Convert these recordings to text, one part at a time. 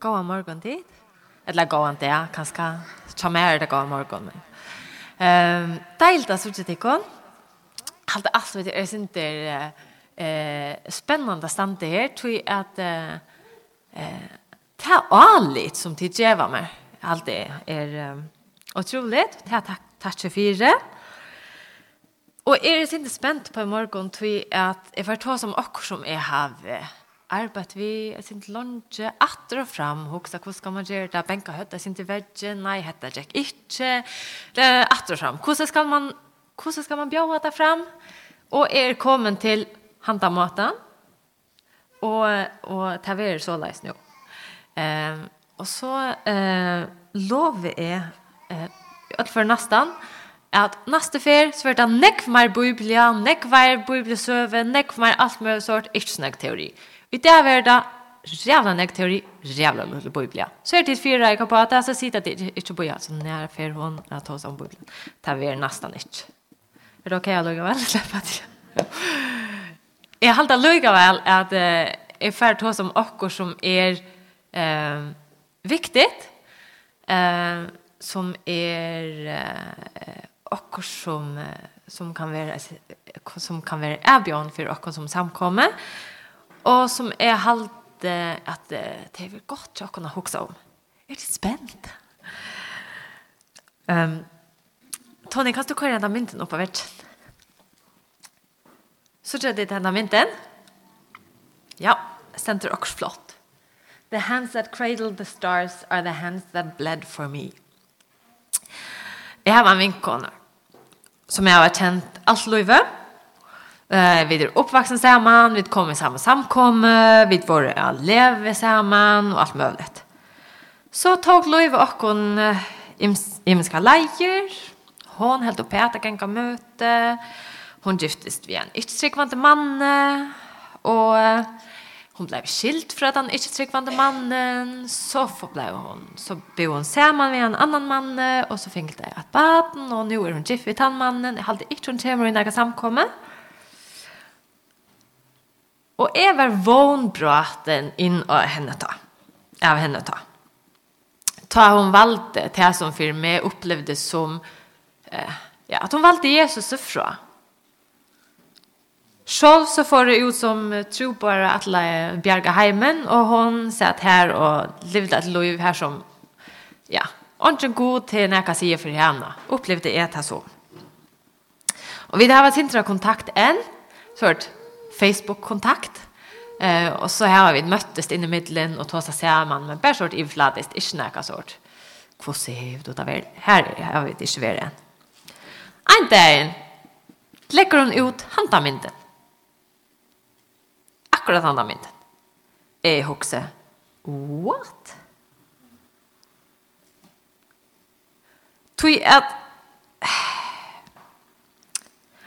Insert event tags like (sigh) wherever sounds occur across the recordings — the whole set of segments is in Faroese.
God morgon dit. Eller god an det, kanskje. Tja mer det god morgon. Men. Um, deilt at sitte tikon. Halt alt við er sinter eh spennande stande her, tui at eh ta allit som tid geva meg. Alt det er otroligt. Ta tack tack för Og er det inte spent på i morgon tui at jeg får ta som akkur som jeg har arbeid vi, jeg synes lunge, atter og fram, hoksa, hvordan skal man gjøre det, benka høtta jeg synes vegge, nei, hetta jeg ikke, atter og fram, hvordan skal man, hvordan skal man bjøre det fram, og er kommet til handamaten, og, og ta vi så leis nå. Eh, og så eh, lover jeg, eh, alt for nesten, at neste fer så vart det nekv mer biblia, nekk mer bibliesøve, nekk mer alt mer sort, ikke snakk teori. I det er det jävla nek teori, jävla lille biblia. Så är det fyra i kapata så sitter det inte på jag så när för hon att ta om biblian. Ta vi nästan inte. Men då kan jag lugga väl (laughs) släppa till. Jag håller lugga väl att är för ta som och som är eh viktigt eh som är eh, och som som kan vara som kan vara erbjörn för och som samkommer og som jeg halte at det er godt til å kunne huske om. Jeg er litt spent. Um, Tony, kan du køre denne mynten opp av verden? Så jeg det denne mynten. Ja, senter også flott. The hands that cradled the stars are the hands that bled for me. Jeg har en vinkone som jeg har kjent alt livet, Eh, vi är uppvuxna samman, vi kommer samma samkomme, vi var leva samman och allt möjligt. Så tog Loive och hon imiska lejer. Hon helt upp att gänga möte. Hon giftes vid en ytterstrikvande man. Och hon blev skilt från den ytterstrikvande mannen. Så blev hon. Så bo hon samman med en annan man. Och så fick det ett barn. Och nu är hon gift vid han mannen. Jag hade inte hon kommer i några samkommer. Mm Og jeg var vånbraten inn av henne ta. Av henne ta. Ta hon valde det som for meg opplevde som eh, ja, at hon valde Jesus fra. Selv så får det ut som tro på att bjärga heimen och hon satt här och levde et liv här som ja, ikke god till när jag säger för henne. Upplevde det här så. Och vi har varit inte kontakt än. Så hört, Facebook-kontakt. Eh, och så här har vi møttes inn i middelen och tog seg sammen, men bara sort infladist, inte näka sort. du da vel? här har vi ikke vært en. En dag legger hon ut handamynden. Akkurat handamynden. Jeg husker, what? Tui at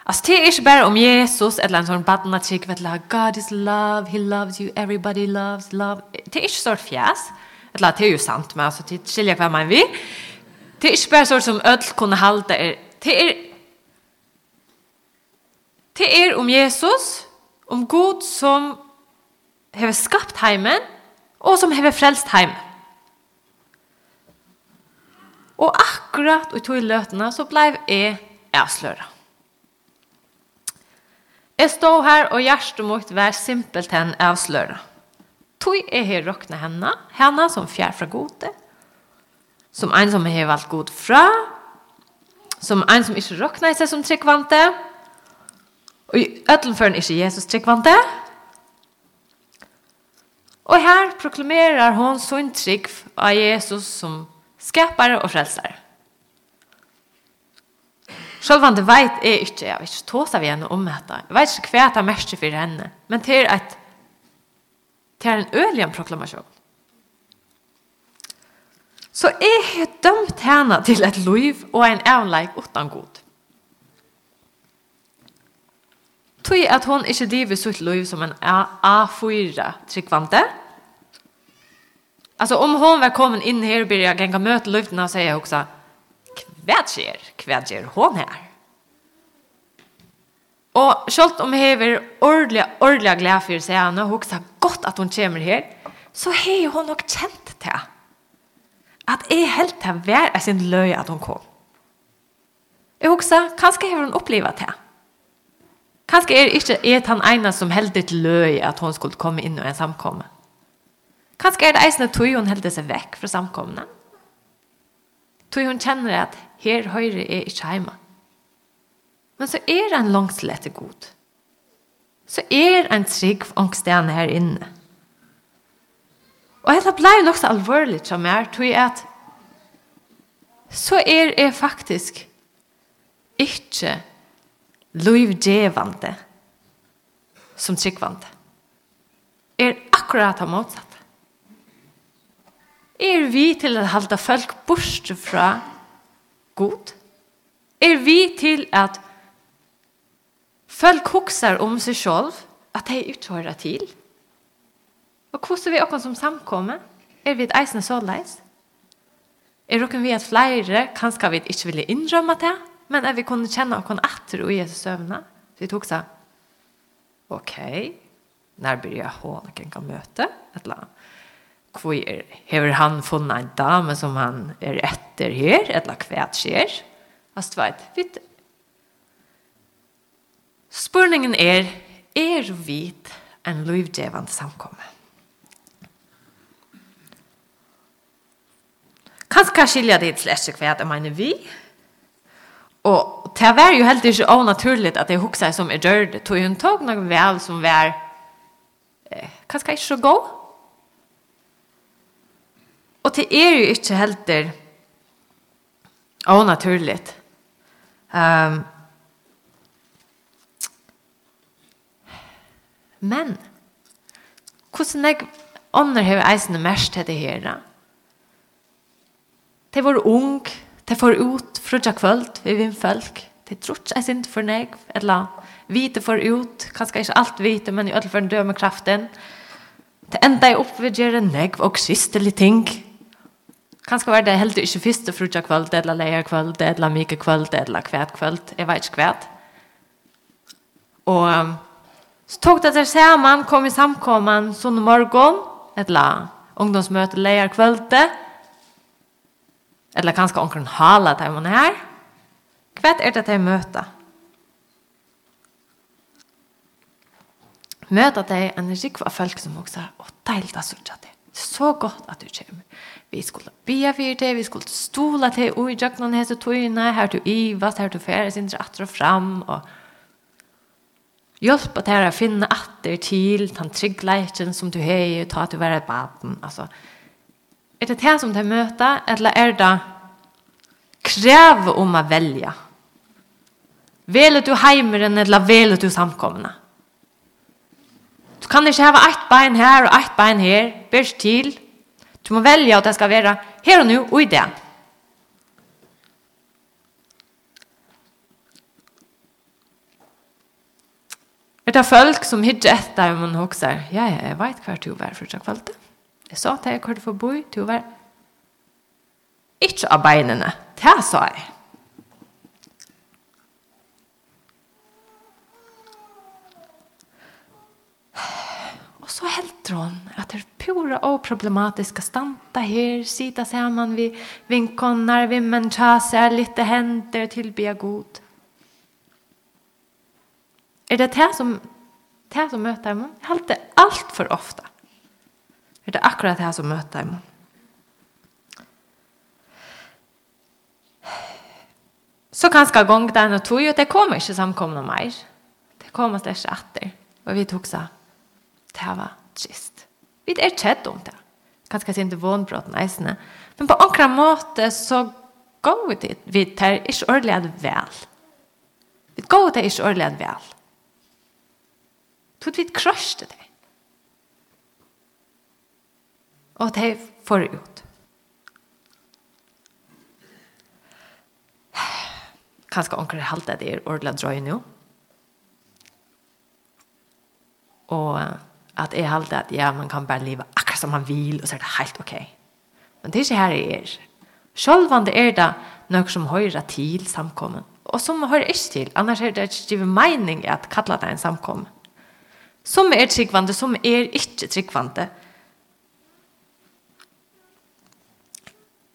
Alltså det är inte bara om Jesus eller en sån badna chick vet la God is love, he loves you, everybody loves love. Det är inte sort fjäs. Eller det är ju sant men alltså det skiljer vad man vill. Det är inte bara sort som öll kunde halda er. Det är Det är om Jesus, om Gud som har skapt heimen og som har frelst heimen. Og akkurat i tog i løtene så blev jeg avsløret. Jeg stod her, og hjertet mot var simpelt hen avsløret. Tog er her råkne henne, henne som fjær fra gode, som en som har valgt god fra, som en som ikke råkne seg som tryggvante, og i ødelføren ikke Jesus tryggvante. Og her proklamerer hun sånn trygg av Jesus som skapare og frelsare. Selv om det vet jeg ikke, jeg vet ikke, tåsa vi henne om dette. Jeg vet ikke hva jeg tar mest for henne. Men det er et, det er en ølig proklamasjon. Så jeg har dømt henne til et liv og en avleik uten god. Tui at hon ikkje driver sitt liv som en A4-tryggvante. Altså om hon var kommet inn her og byrja genga møte møte så er jeg også, Hva skjer? Hva skjer hon her? Og selv om jeg er ordentlig, ordentlig glad for seg henne, og hun godt at hun kommer her, så har hun nok kjent det. At jeg helt til å være sin løy at hun kom. Jeg husker, kanskje har hun opplevd det. Kanskje er ikke er han ene som held til løy at hun skulle komme inn og en samkomme. Kanskje er det eisende tog hun held seg vekk fra samkommene. Kanskje Tog hun kjenner at her høyre er ikke hjemme. Men så er det en langsel etter god. Så er det en trygg angstene her inne. Og dette ble nok så alvorlig som er, tog jeg at så er jeg faktisk ikke løyvdjevende som tryggvende. Er akkurat det motsatte. Er vi til at halda folk bort fra god? Er vi til at folk huksar om seg selv, at de uthører til? Og hvordan vi åkken som samkommer? Er vi et eisende såleis? Er åkken vi at flere, kanskje vi ikke ville innrømme det, men er vi kunne kjenne åkken atter og Jesus søvnene? Så vi tok seg, ok, når blir jeg hånden kan møte et eller annet? hvor har han funnet en dame som han er etter her, eller hva skjer? Altså, vet, vet. Spørningen er, er vi en livdjevende samkomme? Kanskje skilja det til etter hva jeg mener vi, og det var jo helt ikke onaturligt at jeg hukse som er dørd, tog hun tog noe vel som var eh, kanskje ikke så god, Og det er jo ikke helter og naturligt. Um, men, hvordan jeg ånder har eisende mest til det her? Da? Det var ung, det får ut fra kvöld, vi vinn folk. Det tror ikke jeg ikke for meg, eller vite for ut, kanskje ikke alt vite, men i alle fall døme kraften. Det enda jeg opp ved gjøre negv og kristelige ting. Kanskje var det helt ikke første frutja kvöld, eller leia kvöld, eller mye kvöld, eller kvæt kvöld. Jeg vet ikke kvæt. Og så tok det der sammen, kom i samkomman sånn morgon, eller ungdomsmøte leia kvölde, eller kanskje omkring hala til man her. Kvæt er det der møte? Møte deg en rikva folk som også, og deilt av sutja det så godt at du kommer. Vi skulle be for det, vi skulle stola til, og i døgnet hese togene, her til ivas, her til ferie sin dere atter og fram, og hjelpe til å finne atter til den tryggleikken som du har, ta til å være baden, altså. Er det det som du møter, eller er det kreve om å velge? Veler du heimeren, eller veler du samkomne? Du kan ikke ha ett bein her og ett bein her, ber til. Du må velge at det skal være her og nå og i det. Er det folk som hittar etter om man hokser? ja, ja, jeg vet hva du var første kvalitet. Jeg sa til jeg hva du får bo i, du var ikke av beinene. Det sa jeg. så helt hon att det pura och problematiska stanta här, sitta vi vid vinkonnar, vid litt lite til be god. Är det det som, det som möter honom? Jeg halte inte allt för ofta. Är det akkurat det som möter dem? Så kanske gång där och tog og det kommer ikke samkomna mer. Det kommer släcka etter. Och vi tok seg det var trist. Vi er kjedd om det. Kanskje ikke vånbrotten eisene. Men på akkurat måte så går vi dit. Vi tar ikke ordentlig at vel. Vi går til ikke ordentlig at vel. Tog vi krøste det. Og det får ut. Kanskje anker er halvt det er ordentlig drøy nå. Og At jeg halte at ja, man kan bare leve akkurat som man vil, og så er det helt ok. Men det er ikke her jeg er. Sjølvande er det noe som hører til samkommen, Og som hører ikke til, annars er det ikke givet mening at kalla det en samkomme. Som er tryggvande, som er ikke tryggvande.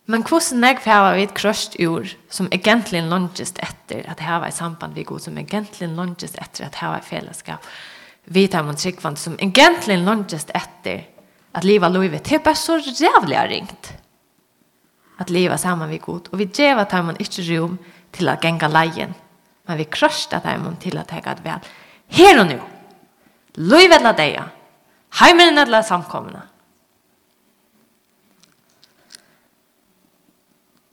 Men hvordan jeg får vi et krøst ord som egentlig lønges etter at jeg har et samband vi god, som egentlig lønges etter at jeg har et fellesskap vi tar mot tryggvann som egentligen långtast efter att leva livet. Det är bara så jävliga ringt att leva samman vid god. Och vi djeva tar man inte rum till att gänga lejen. Men vi krösta tar man till att täcka ett väl. Här och nu. Livet la deja. Heimen la samkomna.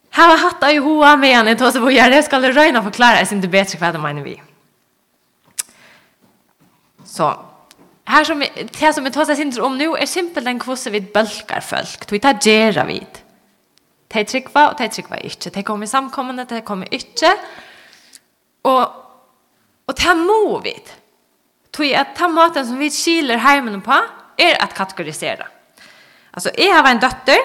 Här har hatt i hoa med en ett hos och jag ska röjna förklara sin det bättre det menar vi. Så här som det som vi tar oss inte om nu är simpelt en kvosse vid bölkar folk. Vi tar gera vid. De tryggva och de tryggva inte. De kommer samkommande, de kommer inte. Och, och det må vi. Tog att ta maten som vi kyler heimen på är att kategorisera. Alltså, jag har en dotter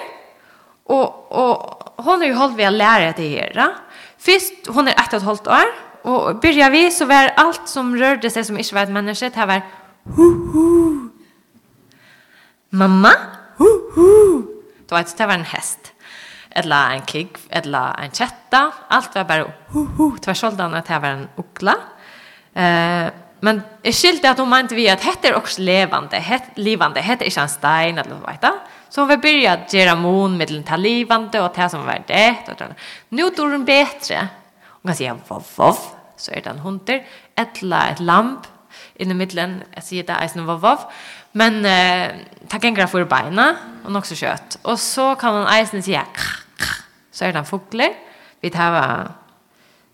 och, och hon har ju hållit vid att lära det här. Först, hon är ett och ett halvt år och börjar vi så var allt som rörde sig som inte var ett människa det var hu hu. Mamma hu hu. Då var det var en häst. Eller en kigg, eller en kätta. Allt var bara hu hu. Tvärsåldan att det var en uggla. Eh, men jag skilte att hon mente vi att hette är också levande. Het, livande, hette är en stein eller vad heter Så hon vill börjat göra mån med den här och det som var det. Nu tog hon bättre. Hon kan säga vov, vov, så är det en hunter. Etla ett lamp i mittlen. Jag säger det är en vov. Men eh, tack en graf för beina, och också kött. Och så kan man eisen säga så är det en fågel. Vi tar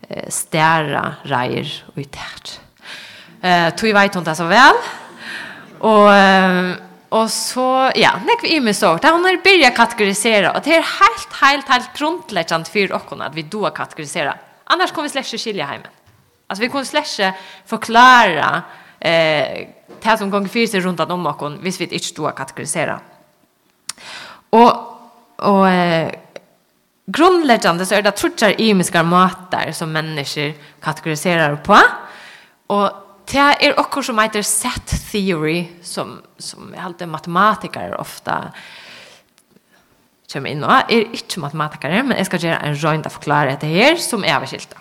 eh, stära rejer och utärt. Eh, tog vet hon det så väl. Och eh, Och så, ja, när vi med så, där hon har börjat kategorisera. Och det är helt, helt, helt grundläggande för oss att vi då kategorisera Annars kommer vi släcka skilja hemmen. Alltså vi kommer släcka förklara eh det som gånger finns runt om och kon visst vi inte står kategorisera. Och och eh, grundläggande så är det truttar imiska matar som människor kategoriserar på. Och det är också som heter set theory som som är alltid matematiker ofta kommer inn nå, er ikke matematikere, men jeg skal gjøre en røynd av forklare dette her, som er avskilt.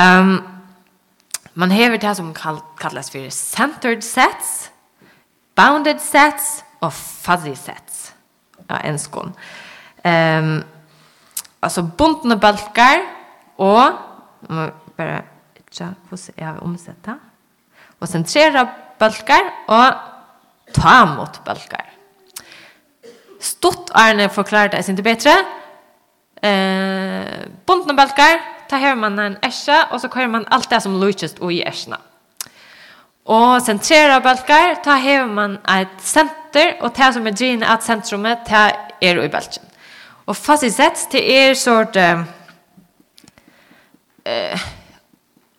Um, man hever det som kalles for centered sets, bounded sets og fuzzy sets Ja, en skån. Um, altså buntende balkar og må bare ikke hvordan jeg har omsett det og sentrere balkar og ta mot balkar Stort Arne forklarte jeg ikke bedre. Eh, bunden og balkar, ta her man en æsja, og så kører man alt det som lukkest og i æsjene. Og sentrera balkar, ta her man et senter, og det som er drin av sentrummet, det er i balken. Og fast i sett, det er sort eh,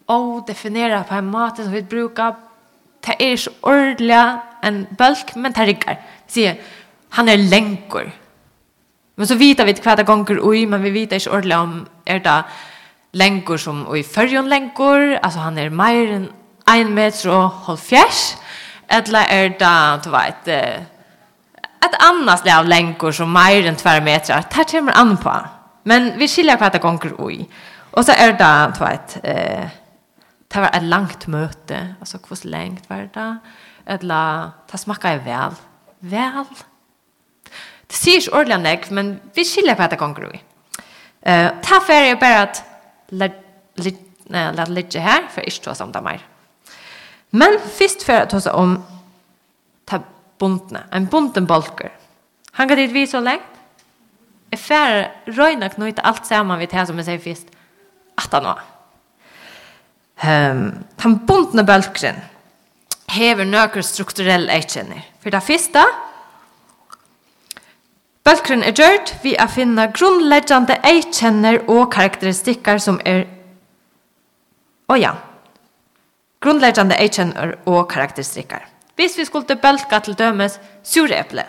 å definere på en måte som vi brukar, det er så ordelig en balk, men det rigger. Det sier, han är länkor. Men så vita vi kvar det gånger oj men vi vet inte ordentligt om är det länkor som och i förjon länkor alltså han är mer än 1 meter och halvfjärs eller är det du vet ett annat slag av länkor som mer än 2 meter tar till man an på. Men vi skiljer kvar det gånger oj. Och så är det du vet eh det var et langt møte, altså hur lengt var det? Eller det smakar väl. vel, Det sier ikke ordentlig nek, men vi skiljer hva det gonger vi. Uh, ta for jeg bare at la det ligge her, for ikke ta om det mer. Men først for å ta seg om ta buntene, en bunten bolker. Han kan dit vi så lengt. Jeg får røyne knyte alt sammen vi tar som jeg sier først. At han nå. Um, den buntne bolkeren hever nøkker strukturelle eitkjenner. For det første, Bølgren er gjørt vi å finne grunnleggende eikjenner og karakteristikker som er Og ja, Grunnleggende eikjenner og karakteristikker. Hvis vi skulle bølge til dømes sureple,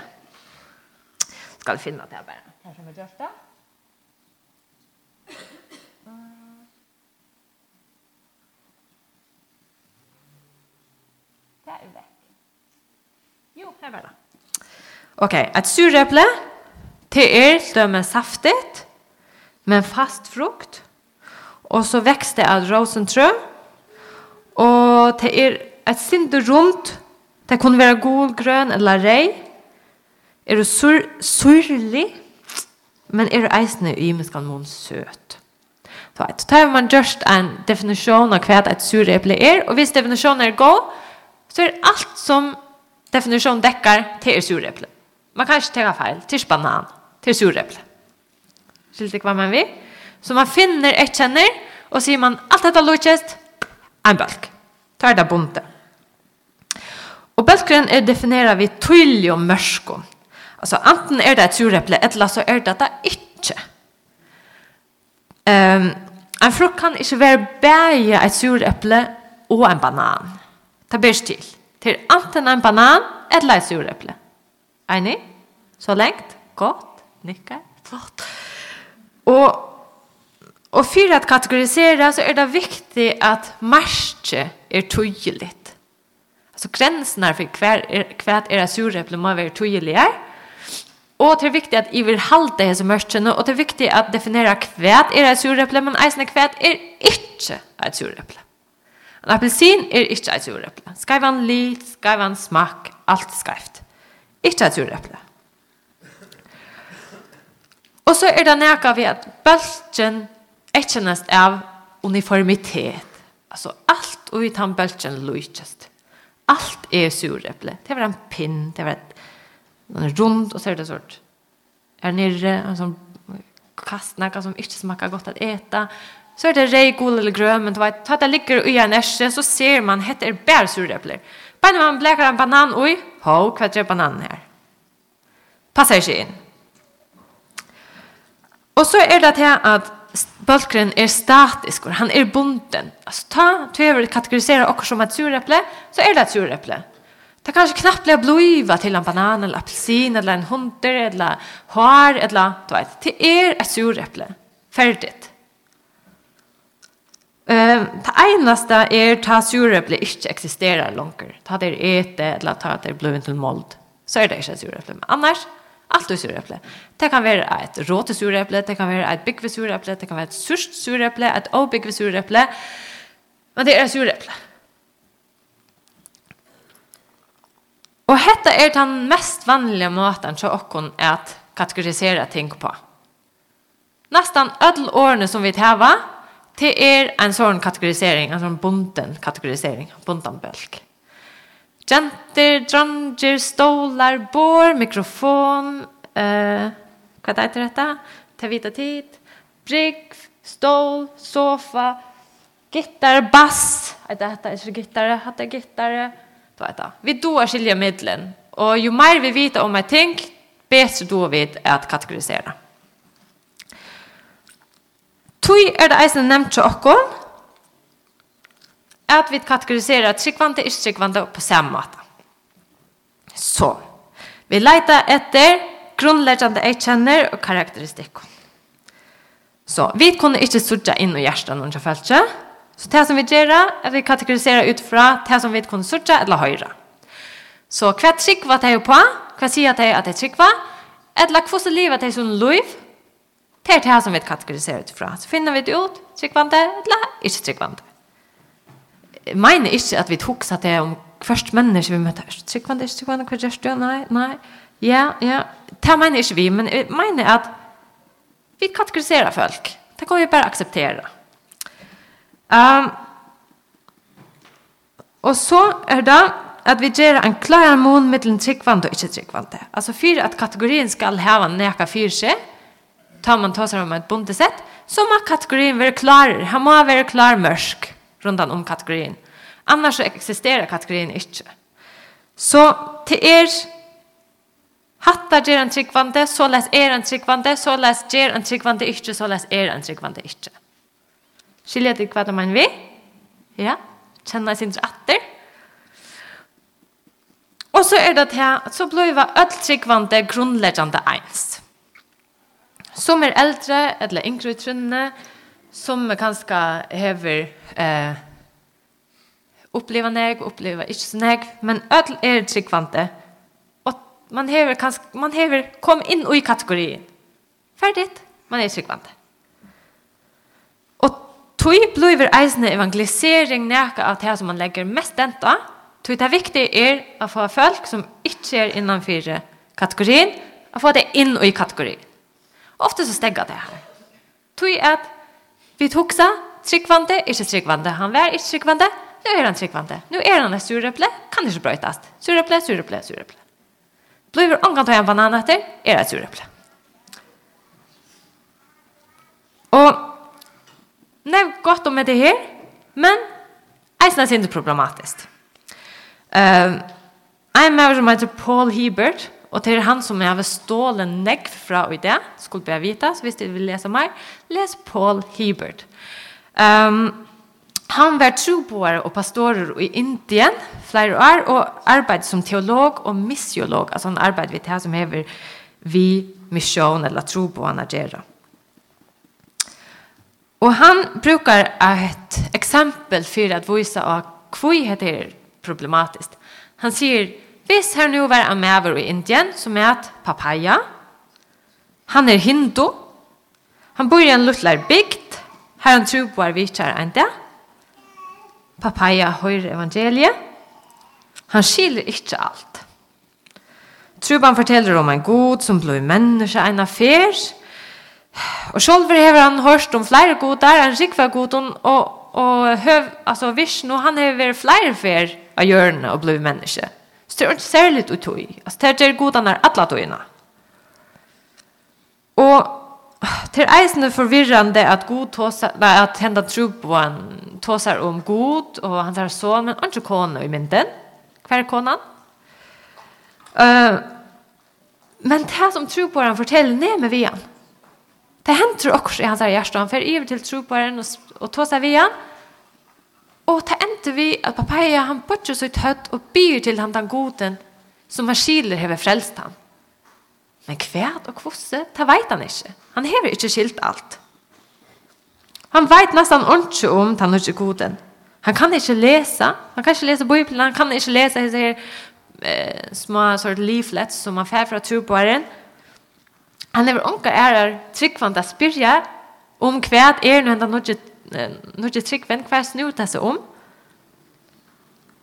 skal vi finne det her bare. Her som er gjørt. Det er vekk. Jo, her var det. Ok, et sureple Til er stømme saftet, men fast frukt. Og så vekst det av rosentrø. Og til er et sinde rundt, det kunne være gul, grøn eller rei. Er det sur, surlig, men er det eisende i menneskene mån søt. Så vet, tar man just en definisjon av hva et sureple er, og hvis definisjonen er god, så er alt som definisjonen dekker til er sureple. Man kan ikke ta feil, til banan til surepple. Skilt ikke hva man vil. Så man finner et kjenner, og sier man, alt dette lukest, en bølg. Da er det bonte. Og bølgren er defineret ved tydelig og mørsko. Altså, enten er det et surepple, eller så er det det ikke. Um, en frukt kan ikke være bæge et surepple og en banan. Det blir til. Det er enten en banan, eller et surepple. Einig? Så lengt? Godt nickar. Flott. Och och för att kategorisera så är det viktigt att marsche är tydligt. Alltså gränserna för kvar är kvar är surreple må vara tydliga. Och det är viktigt att jeg vill hålla det som mörschen och det är viktigt att definiera er är surreple men eisende hva är inte et surreple. En appelsin er ikke et surreple. Skaivan lit, skaivan smak, alt skreft. Ikke et surreple. Og så er det nækka vi at bølgen er kjennest av uniformitet. Altså alt og i tann bølgen lujtjest. Alt er surreple. Det var en pinn, det var et den er rund og ser det sort. Er nere, en sånn kast som ikke smakker godt at eta. Så er det reikol eller grøn, men ta det ligger i en erse, så ser man hette er bær surrepler. Bare når man bleker en banan, oi, ho, hva er bananen her? Passer ikke inn. Og så er det til at bølgren er statisk, han er bunden. Altså, ta, du vil kategorisere okker som et surreple, så er det et surreple. Det er kanskje knappt blir bliva til en banan, eller apelsin, eller en hunter, eller hår, eller, du vet, det er et surreple. Ferdigt. Um, det eneste er ta surreple ikke eksisterer langer. Ta det ete, eller ta det blir til mold. Så er det ikke et surreple. Men annars, alt er surreple. Det kan være et råte surreple, det kan være et bygve surreple, det kan være et surst surreple, et obygve surreple. Men det er surreple. Og hetta er den mest vanlige måten til åkken at kategorisere ting på. Nästan öll årene som vi tæva, det er en sånn kategorisering, en sånn bunden kategorisering, bunten bølg. Jenter, dranger, stålar, bår, mikrofon, eh, Hva er det dette? Ta vita tid, brygg, stål, sofa, gittar, bass. Det dette er det gittar, det er gittar. Det vet det. Vi doer skilje medlen. Og jo mer vi vet om en ting, bedre då vi at kategorisere. Tui er det eisen nevnt til okkon, at vi kategoriserer tryggvante og ikke tryggvante på samme måte. Så, vi leiter etter grunnleggjande erkjenner og karakteristikken. Så vi kunne ikke sørge inn i hjertet noen følte Så det som vi gjør er at vi kategoriserer ut fra det som vi kunne sørge eller høyre. Så hva trygg var det på? Hva sier det at det trygg var? Eller hva som livet er sånn liv? Det er det som vi kategoriserer ut fra. Så finner vi det ut, tryggvande eller ikke tryggvande. Jeg mener ikke at vi tok seg til om først mennesker vi møter. Tryggvande, ikke tryggvande, hva gjør du? Nei, nei. Ja, ja. Det mener ikke vi, men jeg mener at vi kategoriserer folk. Det kan vi bare akseptere. Um, og så er det at vi gjør en klar mån mellom tryggvande og ikke tryggvande. Altså for at kategorien skal heve neka for seg, tar man ta seg om et bondesett, så må kategorien være klar. Han må være klar mørk rundt om kategorien. Annars eksisterer kategorien ikke. Så til er Hatta ger en tryggvande, så läs er en tryggvande, så läs ger en tryggvande ikkje, så läs er en tryggvande ikkje. Skiljer du hva det mener vi? Ja, kjenner sin atter. Og så er det til, så blir vi öll tryggvande grunnleggjande eins. Som er eldre, eller yngre utrunne, som er kanskje hever eh, oppleva neg, oppleva ikke så neg, men öll er tryggvande grunnleggjande man hever, kansk, man hever kom inn i kategorien. Ferdigt, man er tryggvante. Og tog blir eisende evangelisering neka av det som man legger mest enda, tog det viktig er å få folk som ikke er innanfor kategorien, å få det inn i kategorien. Ofte så stegger det her. Tog at vi tok seg tryggvande, ikke tryggvande. Han var ikke tryggvande, nå er han tryggvande. Nu er han et surreple, kan ikke brøytast. Surreple, surreple, surreple. Blir omgang til en banan etter, er et surepple. Og nevnt godt om det her, men eisen er sinde problematisk. Uh, er med som heter Paul Hebert, og det er han som jeg har stålet negv fra i det, skulle jeg vite, så hvis du vil lese mer, les Paul Hebert. Um, Han var troboare och pastorer i Indien flere år och arbetade som teolog och missiolog. Alltså han arbetade vi til som hever vi mission eller troboarna gera. Och han brukar ett exempel för att visa att kvui heter problematiskt. Han säger, hvis här nu var en maver i Indien som ät papaya. Han är hindu. Han bor i en luttlar bygd. her han tror på är en dag. Papaya høyre evangeliet. Han skiljer ikke alt. Truban forteller om en god som blod menneske en affær. Og selv har han hørt om flere godar, en rikva godon, og, og høv, altså, Vishnu, han har vært flere fær av hjørnet og blod menneske. Så det er ikke særlig utøy. Altså, det er godene er alle tøyene. Og Det är eisende förvirrande at god tåsar, at att hända tro på han tåsar om god og han tar son, men ikke kona i mynden. Hva er konan? Uh, men det som tro på han forteller ned med vi han. Det henter også i hans hjerte. Han fer iver til tro på han och, och tåsar vi han. Det ändte vi at papaya han bortser så ett hött byr til han den goden som han skiler över han. Men kvært og kvosse, ta veit han ikkje. Han hever ikkje skilt alt. Han veit nesten ordentlig om den ikke goden. Han kan ikkje lese. han kan ikkje lese Bibelen, han kan ikkje lese disse her eh, små sort leaflets som han fer fra trobaren. Han hever onka ærer tryggvand a spyrja om kvært er nu enda nokje tryggvand hver snuta seg om.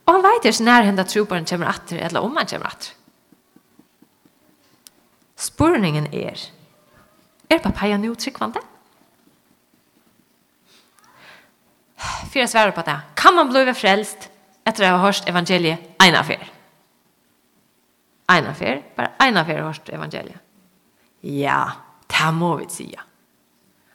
Og han veit ikkje nær henda trobaren kommer atter, eller om han kommer atter. Spurningen er, er papaya nu tryggvande? Fyra sværer på det. Kan man bli frelst etter å ha hørt evangeliet en affær? En affær? Bare en affær hørt evangeliet? Ja, det må vi sige.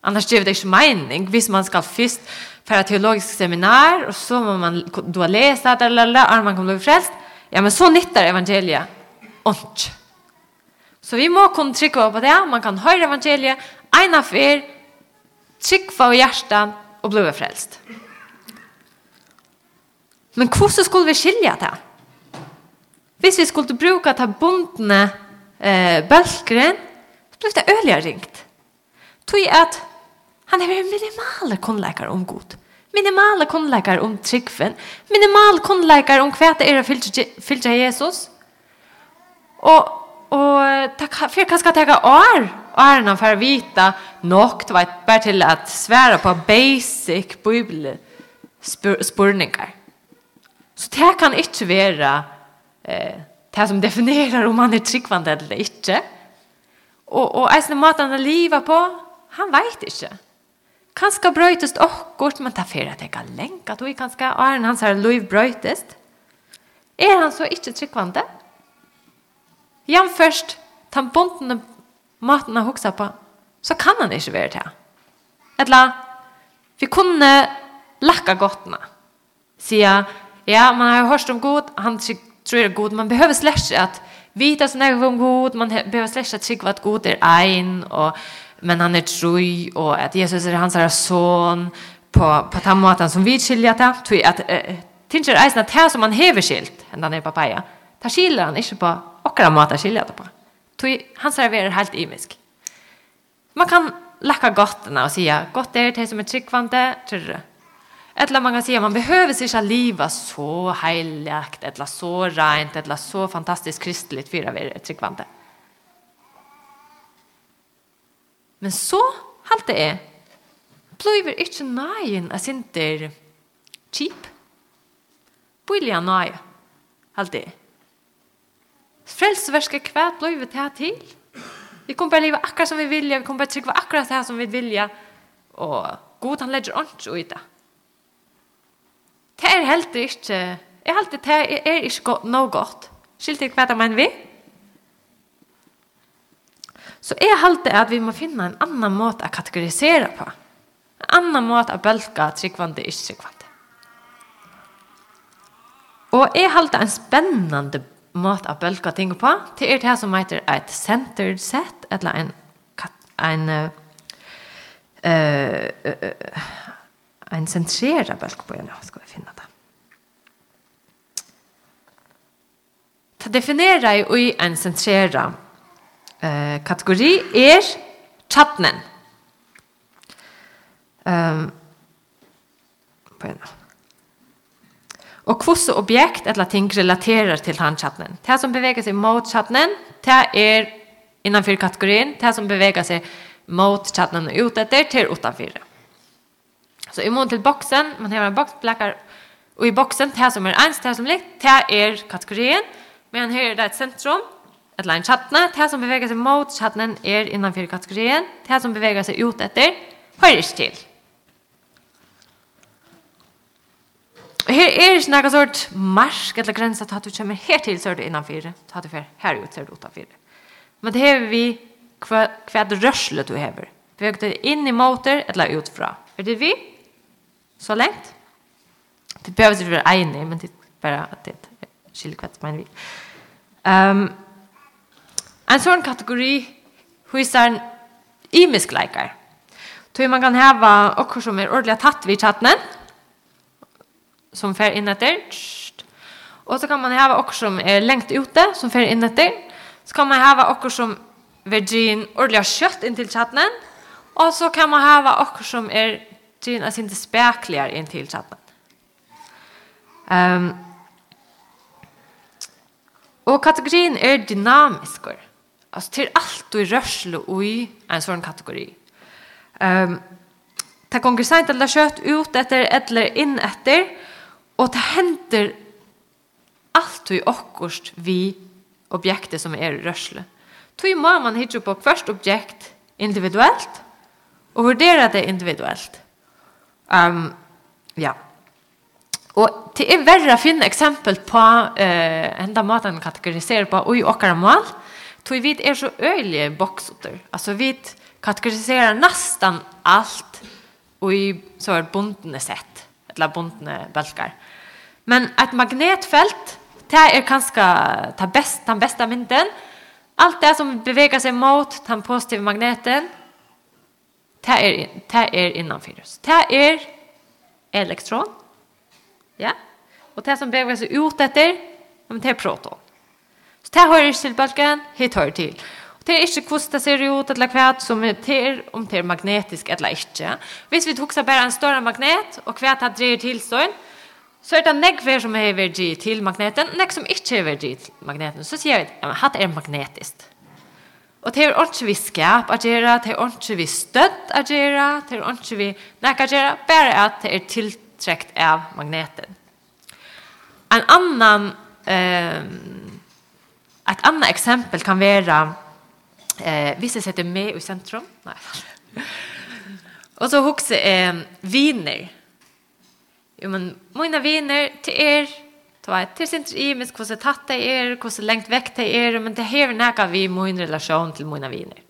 Annars ger det ikke mening hvis man skal først för ett teologiskt seminar och så må man då läsa det eller alla man kommer bli frälst. Ja men så nyttar evangeliet. Och Så vi må kunne trykke på det. Man kan høre evangeliet, ena fyr, trykke på hjertet og bli frelst. Men hvordan skulle vi skilja det? Hvis vi skulle bruka ta bondene eh, bølgeren, så ble det øyelig ringt. Tog at han er minimale kunnleikere om god. Minimale kunnleikere om tryggven. Minimale kunnleikere om hva det er å fylge Jesus. Og og takk för kanske att ta år åren för vita nok det var bare till att svära på basic bibel spurningar. Så det kan inte vara eh det som definierar om man är tryggvande eller inte. Och och ens när maten han lever på, han vet inte. kanskje brøytest och kort men ta för att det kan länka i kanske är hans här liv brötest. Är han så inte tryggvande? Jan først, ta bonden maten han hoksa på, så kan han ikke være til. Etla, vi kunne lakka gottene. Sia, ja, man har hørt om god, han tror det er god, man behøver slett at vita sånn er om god, man behøver slett at trygg at god er ein, og, men han er troi, og at Jesus er hans son, på, på den måten som vi skiljer det, tror jeg at, uh, Tinser eisen at det som han hever skilt, enn han er på beia, det skiljer han ikke på okkara måte skilja det på. Tui, han serverar helt imisk. Man kan lakka gottena och säga gott är det som är tryckvante tror du. Eller man kan säga man behöver sig att leva så heiligt, eller så rent, eller så fantastiskt kristligt för att vara tryggvande. Men så halt det är blir inte nöjen att inte cheap. Blir jag? Halt det är. Frelsverket hva blir vi til til? Vi kommer bare leve akkurat som vi vilja, vi kommer bare trygge akkurat det som vi vilja, og god han legger ånds i det. Det er helt ikke, jeg helt det er ikke godt, noe godt. Skilt ikke hva det mener vi? Så jeg helt at vi må finne en annan måte å kategorisere på. En annan måte å bølge tryggvande ikke tryggvande. Og jeg helt en spennende måte å bølge ting på. Det er det som heter et centered set, eller en, en, uh, uh, en sentreret bølge på. Nå skal vi finne det. Det definerer jeg i en sentreret uh, kategori er chatnen. Um, på en av. Og hvordan objekt eller ting relaterer til chatten. Det som beveger seg mot kjattnen, det er innanför kategorien. Det som beveger seg mot kjattnen og ut etter, til utenfor. Så i mån til boksen, man har en boks, blakker, og i boksen, det som er ens, det som likt, det er kategorien. Men her er det et sentrum, et eller annet kjattne. Det som beveger seg mot kjattnen er innanfor kategorien. Det som beveger seg ut etter, hører ikke til. Her er ikke noe sort marsk eller grensa til at du kommer her til, så er du innanfor, så er du her ut, så er du utenfor. Men det hever vi hva, hva rørsle du hever. Vi høyder inn i motor eller utfra. Er det vi? Så lengt? Det behøver ikke være enig, men det er bare at det er skilje kvett, vi. Um, en sånn kategori hyser en imisk leikar. Tog man kan heva okkur som er ordelig tatt vid chatten, som fer inn etter. Og så kan man ha också som er lengt ute, som fer inn etter. Så kan man ha också som virgin ordelig kjøtt inn til chatten. Og så kan man ha också som er gin as inte the in till chatten. Ehm um, Og kategorien er dynamisk. Altså til alt du rørsle i en sånn kategori. Ehm um, Det kommer eller kjøtt ut etter eller inn etter, Og det hender alt vi okkurst vi objektet som er rörsle. rørsle. Tog må man hitje på först objekt individuelt, og vurdere det individuelt. Um, ja. Og det er verre å finne eksempel på uh, enda måten kategoriserer på og i åkere mål, tog vi er så øyelige boksotter. Altså vi kategoriserer nesten alt og i så er bondene sett eller bundne bølger. Men et magnetfelt, det er kanskje den beste, den beste mynden. Alt det som beveger seg mot den positive magneten, det er, det er innanfor oss. Det er elektron, ja, og det som beveger seg ut etter, det er proton. Så det hører ikke til bølgen, hit hører til. Det er ikke hvordan det ser ut, eller hva som er til, om det er magnetisk eller ikke. Hvis vi tok seg bare en større magnet, og hva det dreier til sånn, så er det nekver som er verdi til magneten, nek som ikke er verdi til magneten. Så sier vi, ja, men hatt er magnetisk. Og det er ikke vi skap å gjøre, det er ikke vi støtt å gjøre, det er ikke vi nek å gjøre, bare at det er tiltrekt av magneten. En annan, eh, et annet eksempel kan være Eh, vissa sätter mig i centrum. Nej. Och så huxar eh viner. Jo men mina viner till er Två till sin i men hur så tatt det är, hur så långt väck det är, men det här näka vi min relation till mina viner.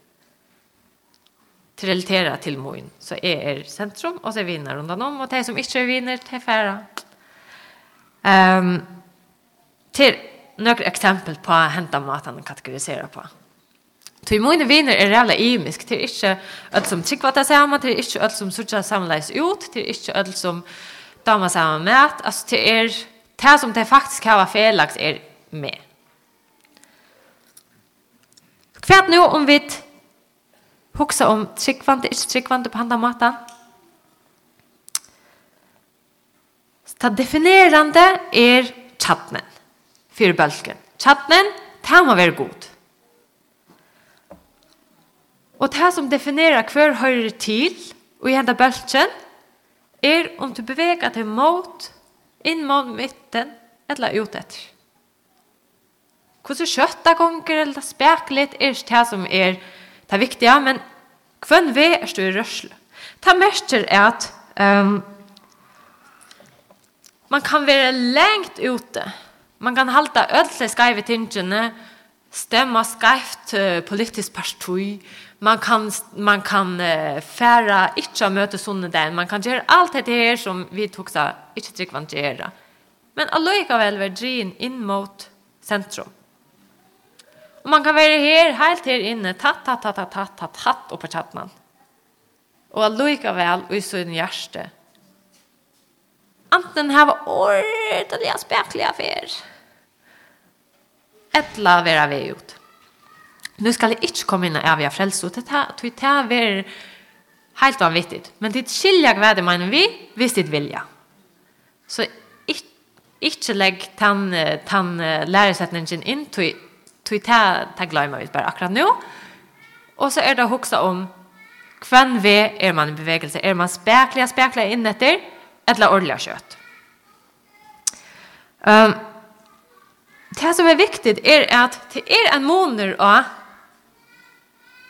Till relatera till min så är er centrum och så vinner undan om och de som inte är vinner till färra. Ehm um, till några exempel på hända maten kategorisera på. Tui mine viner er rævla imisk, det er ikke alt som tryggva det samme, det er ikke som sutja samleis ut, det er ikke som dama samme mat, altså det er det som det faktisk hava felagt er med. Kvært nu om vi hugsa om tryggvande, ikke tryggvande på handa matan. Ta definerande er tjattnen, fyrir bølgen. Tjattnen, det må være god. Og det som definerer hver høyre til, og i hendet bølgen, er om du beveger deg mot, inn mot midten, eller ut etter. Hvordan kjøtta gonger eller speklet er ikke det som er det viktige, men hvem vi er stå i rørsle. Det mester er at um, man kan være lengt ute. Man kan halta ødelig skaive tingene, stemma skreift uh, politisk partui, man kan man kan uh, färra inte möte sonen där man kan göra allt det här som vi tog så inte tryckvant göra men alloika väl drin in mot centrum och man kan vara här helt här inne tatt tatt tatt tatt tatt tatt och på chatten och alloika väl i sin hjärte Anten hava ordentliga spekliga affär. Ettla vera vi ut nu ska jeg ikke komma in og avgjøre frelse, og det er det är helt vanvittig. men det skiljer hva det mener vi visst det vilja. Så ikke legg tan den læresetningen in till till ta här glömmer vi bara akkurat nu och så är det också om kvann vi är man i bevegelse. Är man spärkliga spärkliga in efter eller ordliga kött ehm um, det som är viktigt är att det är en månad och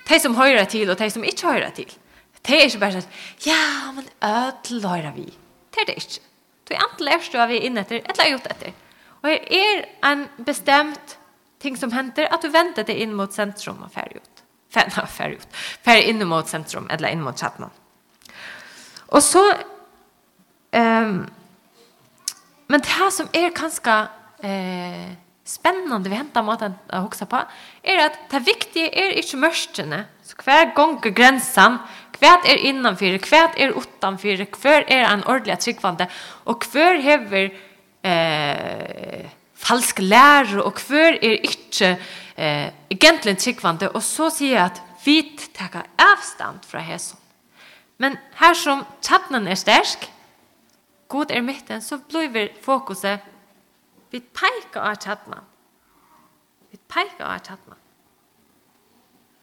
de som høyrer til og de som ikke høyrer til. Det er ikke bare sånn, ja, men ødel høyrer vi. Det er det ikke. Du er enten lærst du av vi inn etter, eller gjort etter. Og det er en bestemt ting som henter, at du venter deg inn mot sentrum og ferdig ut. Ferdig (laughs) ut. Ferdig ut. Ferdig inn mot sentrum, eller inn mot chatten. Og så, um, men det her som er kanskje, eh, spännande vi hämtar maten att huxa på är att det viktiga är inte mörstene. Så kvar gånger gränsan, kvar är innanför, kvar är utanför, kvar är en ordentlig tryggvande och kvar hever eh, falsk lærer, och kvar är inte eh, egentligen tryggvande och så sier jag att vi tar avstand från hässon. Men här som tjattnen är stersk, god er midten, så blir fokuset Vi peikar av tjattna. Vi peikar av tjattna.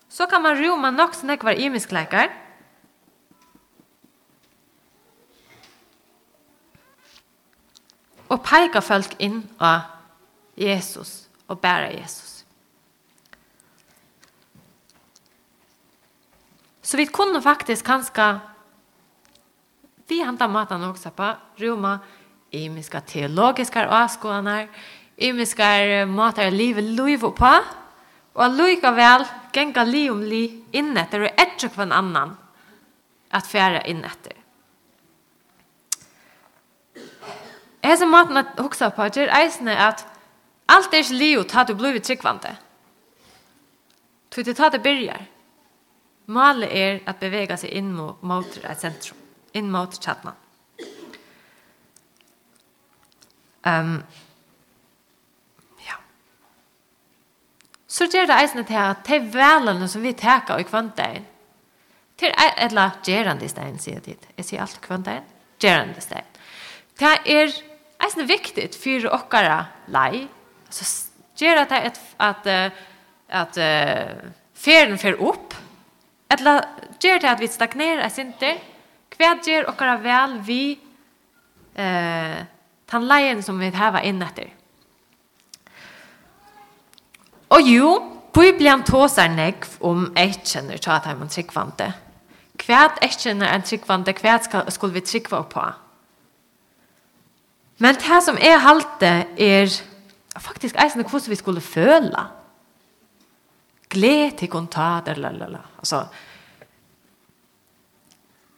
Så kan man roma nok som ikke var imiskleikar. Og peikar folk inn av Jesus og bæra Jesus. Så vi kunne faktisk kanskje vi henta maten også på Roma imiska teologiska avskånar, imiska matar livet liv på, og lika vel genga liv om li innetter og etter kvann annan at færa innetter. som maten at hugsa på er eisne at alt er liv ta du blivit tryggvande. Tu det tar det byrjar. Målet er at bevega seg inn mot, ett centrum, sentrum, inn mot kjarnan. Um, ja. Så gjør det eisende til at det er velene som vi teker i kvantein. Til et eller gjerande stein, sier jeg dit. Jeg sier alt kvantein. Gjerande stein. Det er eisende viktig for dere lei. så gjør det at, at, at, uh, ferien fer opp. Eller gjør det at vi stagnerer, jeg synes Hva gjør dere vel vi eh, tan leien som vi heva inn etter. Og jo, Bibelen tåsar negv om eitjenner til at han tryggvante. Hva eitjenner en tryggvante, hva skulle vi tryggva på? Men det som er halte er faktisk eisende hvordan vi skulle føle. Gled til kontater, lalala. Altså,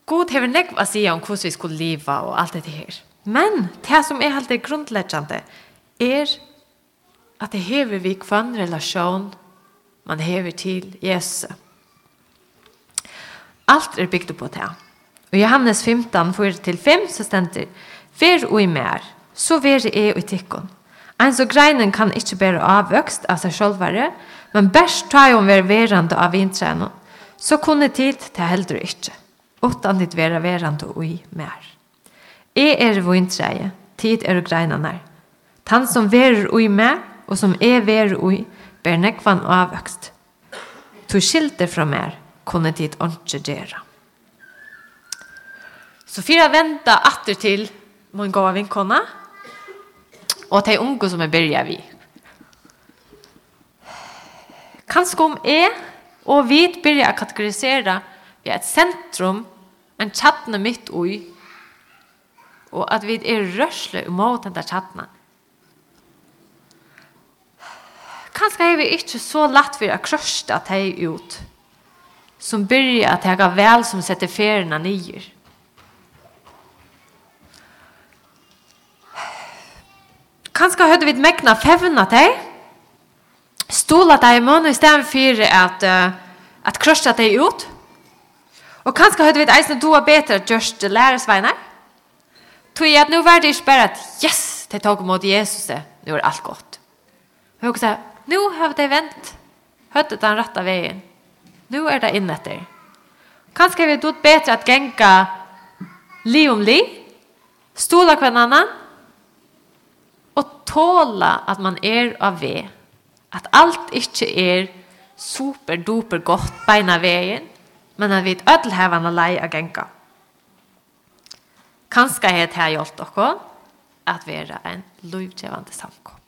God hever negv å si om hvordan vi skulle leva og alt dette her. Men det som er helt grunnleggende er at det hever vi kvann relasjon man hever til Jesus. Alt er bygd på det. Og i Johannes 15, 4-5, så stender «Fer og i mer, så vere jeg i tikkun. En så greinen kan ikkje bære avvøkst av seg sjolvare, men bæst tar jo ver verande av vintrennen, så kunne tid til heldre ikkje, utan ditt vera verande og i mer.» Jeg er vintreie, tid er greinanar. Tan som verur ui meg, og som er verur ui, ber nekvan avvøkst. Tu skilte fra mer, kunne tid åndsje gjera. Så fyra venta atter til min gavinkona, og til unge som er byrja vi. Kanskje om jeg og vi byrja å kategorisere vi er et sentrum, en tjattne mitt ui, og at vi er rørsle imot den der tjattna. Kanskje er vi ikke så lett for å krøste at jeg ut, som byrja at jeg har vel som setter feriene nye. Kanskje hadde vi et fevna deg, jeg, stola deg i munnen i stedet for at, uh, at krøste deg ut, og kanskje hadde vi et eisen doa bedre at gjørst læresveinar, Tog jag att nu var det inte bara att yes, det tog mot Jesus det. Nu är allt gott. Men jag säger, nu har det vänt. Hörde den rätta vägen. Nu är det inne efter. Kanske vi gjort bättre att gänga liv om liv. Stola kvann annan. Och tåla att man är av ve. Att allt inte är super duper gott beina vägen. Men att vi ett ödelhävande läge att gänga kanskje er det her hjulpet dere at være en lovgjevende samkom.